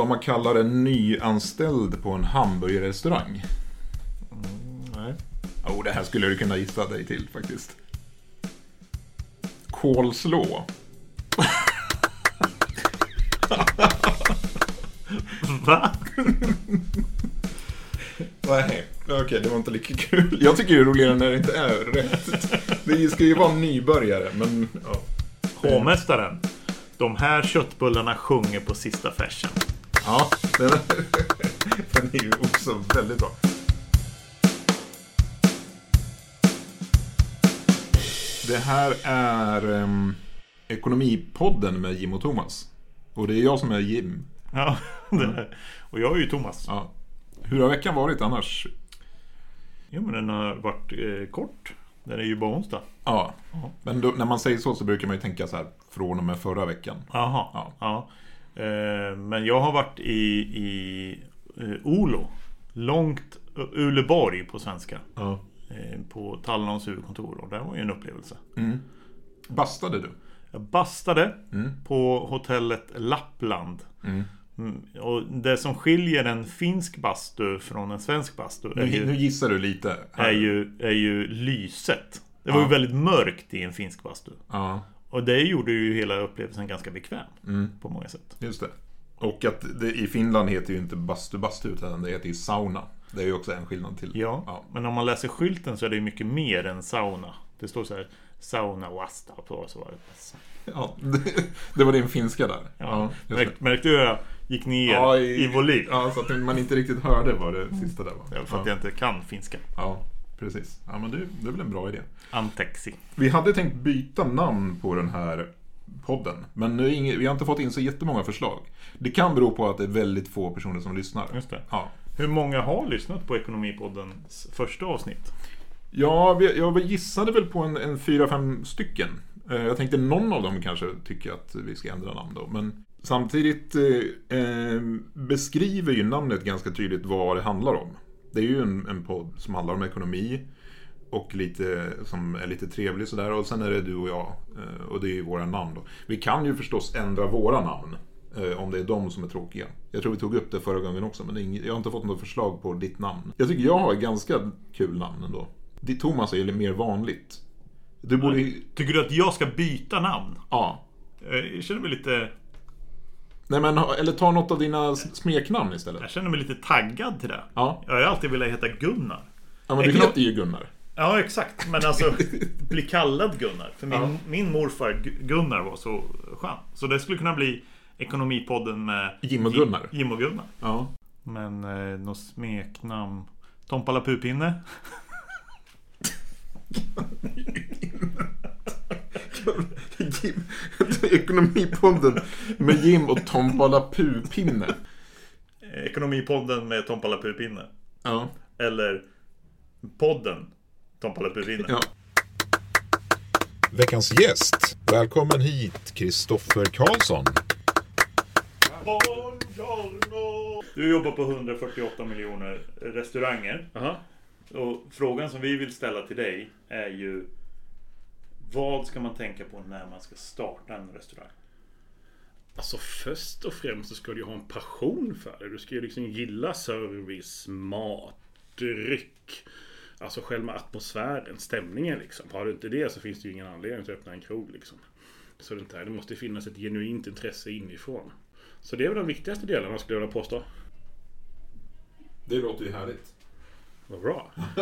vad man kallar en nyanställd på en hamburgerrestaurang? Nej. Jo, det här skulle du kunna gissa dig till faktiskt. Kolslå. Va? Nej, okej, det var inte lika kul. Jag tycker det är roligare när det inte är rätt. Det ska ju vara nybörjare, men ja. Hovmästaren. De här köttbullarna sjunger på sista färsen. Ja, den, den är ju också väldigt bra. Det här är um, Ekonomipodden med Jim och Thomas. Och det är jag som är Jim. Ja, och jag är ju Thomas. Ja. Hur har veckan varit annars? Jo, men den har varit eh, kort. Den är ju bara onsdag. Ja, Ja. men då, när man säger så så brukar man ju tänka så här från och med förra veckan. Jaha. Ja. Ja. Eh, men jag har varit i, i eh, Olo. Långt Uleborg på svenska. Ja. Eh, på Talnons huvudkontor. Och det var ju en upplevelse. Mm. Bastade du? Jag bastade Mm. på hotellet Lappland. Mm. Mm, Och det som skiljer en finsk bastu från en svensk bastu är Nu, nu ju, gissar du lite. här. är ju, är ju lyset. Det var ju väldigt mörkt i en finsk bastu. Ja, Och det gjorde ju hela upplevelsen ganska bekväm mm. på många sätt. just det. Och att det, i Finland heter ju inte bastu bastu utan det heter ju sauna. Det är ju också en skillnad till. Ja, Ja. men om man läser skylten så är det ju mycket mer än sauna. Det står så här sauna wasta på så var det. Ja, det, det var din finska där. Ja, det. Märk, märkte du hur jag gick ner Ja, i, volym? Ja, så att man inte riktigt hörde vad det sista där var. Ja, för att jag inte kan finska. ja, precis. Ja, men det, det är väl en bra idé. Antexi. Vi hade tänkt byta namn på den här podden. Men nu inget, vi har inte fått in så jättemånga förslag. Det kan bero på att det är väldigt få personer som lyssnar. Just det. Ja, Hur många har lyssnat på Ekonomipoddens första avsnitt? ja vi, jag gissade väl på en, en fyra, fem stycken. Eh, Jag tänkte någon av dem kanske tycker att vi ska ändra namn då. Men samtidigt eh, eh, beskriver ju namnet ganska tydligt vad det handlar om. Det är ju en, en podd som handlar om ekonomi. Och lite, som är lite trevlig sådär. Och sen är det du och jag. eh, Och det är ju våra namn då. Vi kan ju förstås ändra våra namn. eh, Om det är de som är tråkiga. Jag tror vi tog upp det förra gången också. Men inget, jag har inte fått något förslag på ditt namn. Jag tycker jag har ganska kul namn ändå. Ditt Thomas är ju mer vanligt. Du borde. Tycker du att jag ska byta namn? Ja. Eh, Jag känner mig lite... Nej men, eller ta något av dina smeknamn istället. Jag känner mig lite taggad till det. Ja. Jag har ju alltid velat heta Gunnar. Ja men du heter ju Gunnar. Ja, exakt. Men alltså, bli kallad Gunnar. För min, Ja. min morfar Gu- Gunnar var så skön. Så det skulle kunna bli Ekonomipodden med Jim och Gunnar. Jim och Gunnar. Ja. Men eh, något smeknamn. Tompa Pupinne. Jim, Ekonomipodden med Jim och Tompala Pupinne. Eh, Ekonomipodden med Tompa Pupinne. Ja. Eller podden Tompa Pupinne. ja. Veckans gäst. Välkommen hit, Kristoffer Karlsson. Du jobbar på 148 miljoner restauranger. Och frågan som vi vill ställa till dig är ju Vad ska man tänka på när man ska starta en restaurang? Alltså först och främst så ska du ju ha en passion för det. Du ska ju liksom gilla service, mat, dryck. Alltså själva atmosfären, stämningen liksom. Har du inte det så finns det ju ingen anledning att öppna en krog liksom. Så det, inte det måste finnas ett genuint intresse inifrån. Så det är väl de viktigaste delarna skulle jag vilja påstå. Det låter ju härligt. Vad bra.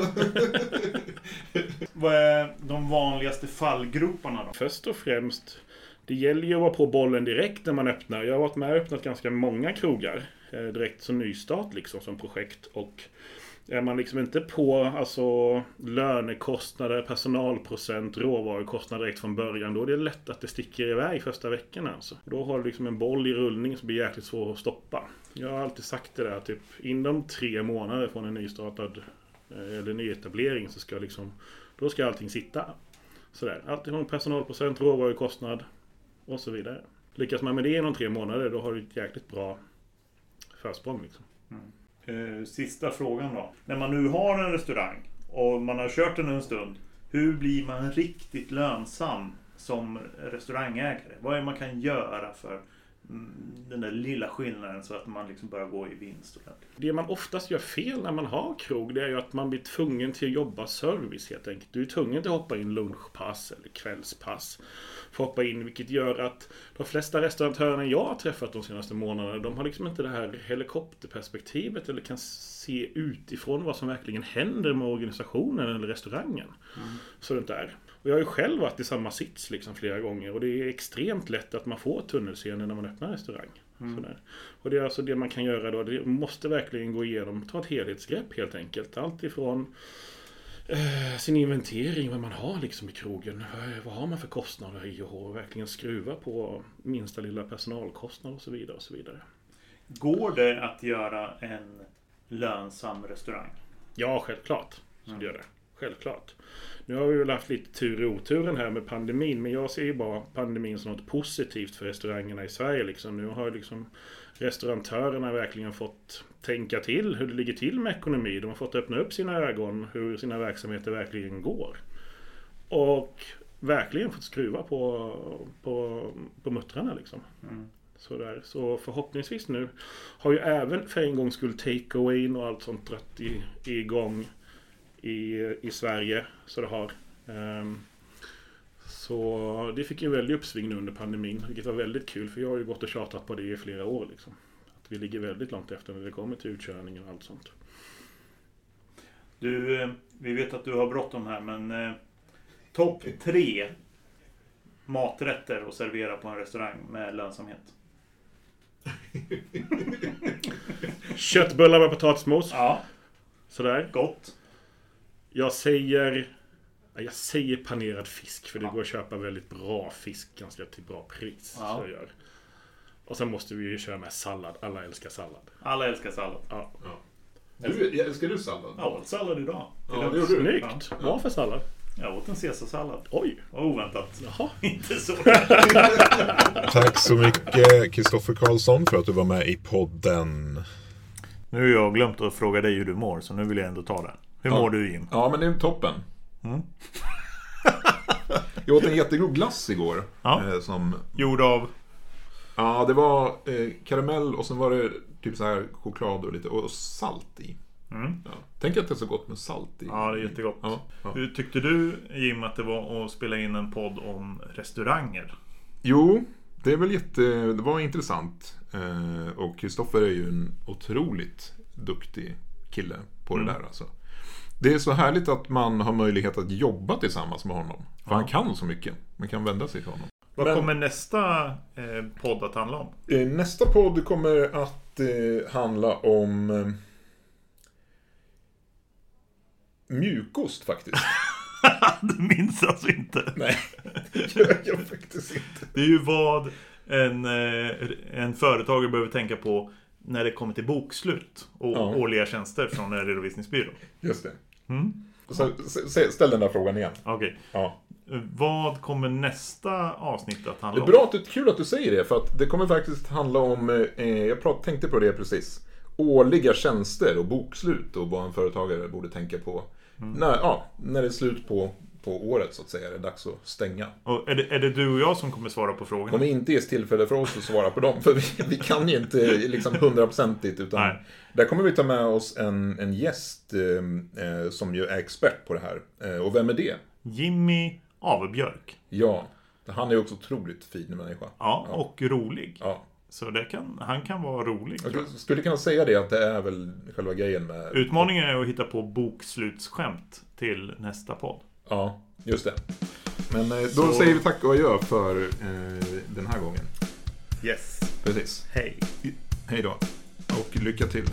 Vad är de vanligaste fallgroparna då? Först och främst, det gäller ju att vara på bollen direkt när man öppnar. Jag har varit med och öppnat ganska många krogar eh, direkt som nystart liksom som projekt. Och är man liksom inte på alltså lönekostnader, personalprocent, råvarukostnader direkt från början. Då är det lätt att det sticker iväg första veckorna alltså. Då har du liksom en boll i rullning som blir jäkligt svår att stoppa. Jag har alltid sagt det där typ inom tre månader från en nystartad Eh, eller nyetablering så ska liksom då ska allting sitta. Sådär. Alltifrån personalprocent, råvarukostnad och så vidare. Lyckas man med det inom tre månader då har du ett jäkligt bra försprång. Liksom. Mm. Eh, sista frågan då. När man nu har en restaurang och man har kört den en stund. Hur blir man riktigt lönsam som restaurangägare? Vad är det man kan göra för den där lilla skillnaden så att man liksom börjar gå i vinst ordentligt. Det man oftast gör fel när man har krog, det är ju att man blir tvungen till att jobba service helt enkelt. Du är tvungen till att hoppa in lunchpass eller kvällspass. För hoppa in, vilket gör att de flesta restauratörerna jag har träffat de senaste månaderna, de har liksom inte det här helikopterperspektivet eller kan se utifrån vad som verkligen händer med organisationen eller restaurangen. Mm. Så det är. Och jag har ju själv varit i samma sits liksom flera gånger och det är extremt lätt att man får tunnelseende när man öppnar restaurang. Mm. Och det är alltså det man kan göra då. Det måste verkligen gå igenom, ta ett helhetsgrepp helt enkelt. Allt ifrån eh, sin inventering, vad man har liksom i krogen. Vad har man för kostnader i och verkligen skruva på minsta lilla personalkostnad och så vidare. och så vidare. Går det att göra en lönsam restaurang? Ja, självklart. Så mm. det gör det. Självklart. Nu har vi väl haft lite tur i oturen här med pandemin. Men jag ser ju bara pandemin som något positivt för restaurangerna i Sverige. Liksom. Nu har liksom restaurantörerna verkligen fått tänka till hur det ligger till med ekonomi. De har fått öppna upp sina ögon hur sina verksamheter verkligen går. Och verkligen fått skruva på, på, på muttrarna liksom. Mm. Sådär. Så förhoppningsvis nu har ju även för en gångs skull takeawayn och allt sånt dragit igång i, i Sverige. Så det har. Um, så det fick ju en väldig uppsving nu under pandemin. Vilket var väldigt kul för jag har ju gått och tjatat på det i flera år. Liksom. Att vi ligger väldigt långt efter när det kommer till utkörningen och allt sånt. Du, eh, vi vet att du har bråttom här men eh, topp tre maträtter att servera på en restaurang med lönsamhet. Köttbullar med potatismos. Ja. Sådär. Gott. Jag säger... Jag säger panerad fisk för det ja. går att köpa väldigt bra fisk ganska till bra pris. Ja. Så jag gör. Och sen måste vi ju köra med sallad. Alla älskar sallad. Alla älskar sallad. Ja. ja. Du, älskar du sallad? Jag åt sallad idag. Ja, det gjorde Snyggt. Ja. Vad för sallad? Jag åt en caesarsallad. Oj! Oväntat. Jaha. Inte så. Tack så mycket Kristoffer Karlsson för att du var med i podden. Nu har jag glömt att fråga dig hur du mår, så nu vill jag ändå ta det. Hur ja. mår du Jim? Ja, men det är toppen. Mm. jag åt en jättegod glass igår. Ja. Eh, som... Gjord av? Ja, det var eh, karamell och sen var det typ så här choklad och lite och salt i. Mm. Ja. Tänk att det är så gott med salt i. Ja, det är jättegott. Ja, ja. Hur tyckte du Jim att det var att spela in en podd om restauranger? Jo, det är väl jätte... Det var intressant. Eh, och Kristoffer är ju en otroligt duktig kille på mm. det där alltså. Det är så härligt att man har möjlighet att jobba tillsammans med honom. För ja. han kan så mycket. Man kan vända sig till honom. Vad Men, kommer nästa eh, podd att handla om? Eh, nästa podd kommer att eh, handla om eh, mjukost faktiskt. du minns alltså inte? Nej, det gör jag faktiskt inte. Det är ju vad en, eh, en företagare behöver tänka på när det kommer till bokslut och ja. årliga tjänster från en redovisningsbyrå. Just det. Mm. Så, ställ den där frågan igen. Okej. Okay. Ja. Vad kommer nästa avsnitt att handla om? Det är bra att kul att du säger det, för att det kommer faktiskt handla om, eh, jag prat, tänkte på det precis, årliga tjänster och bokslut och vad en företagare borde tänka på. Mm. När, ja, när det är slut på på året så att säga. Det är dags att stänga. Och är, det, är det du och jag som kommer svara på frågorna? kommer inte ges tillfälle för oss att svara på dem. För vi, vi kan ju inte liksom hundraprocentigt. Utan Nej. där kommer vi ta med oss en, en gäst eh, eh, som ju är expert på det här. Eh, och vem är det? Jimmy Avebjörk. Ja. Han är också otroligt fin människa. Ja, ja. och rolig. Ja. Så kan, han kan vara rolig. Jag skulle kunna säga det att det är väl själva grejen med... Utmaningen är att hitta på bokslutsskämt till nästa podd. Ja, just det. Men eh, då Så... säger vi tack och adjö för eh, den här gången. Yes. Precis. Hej. Hej då. Och lycka till.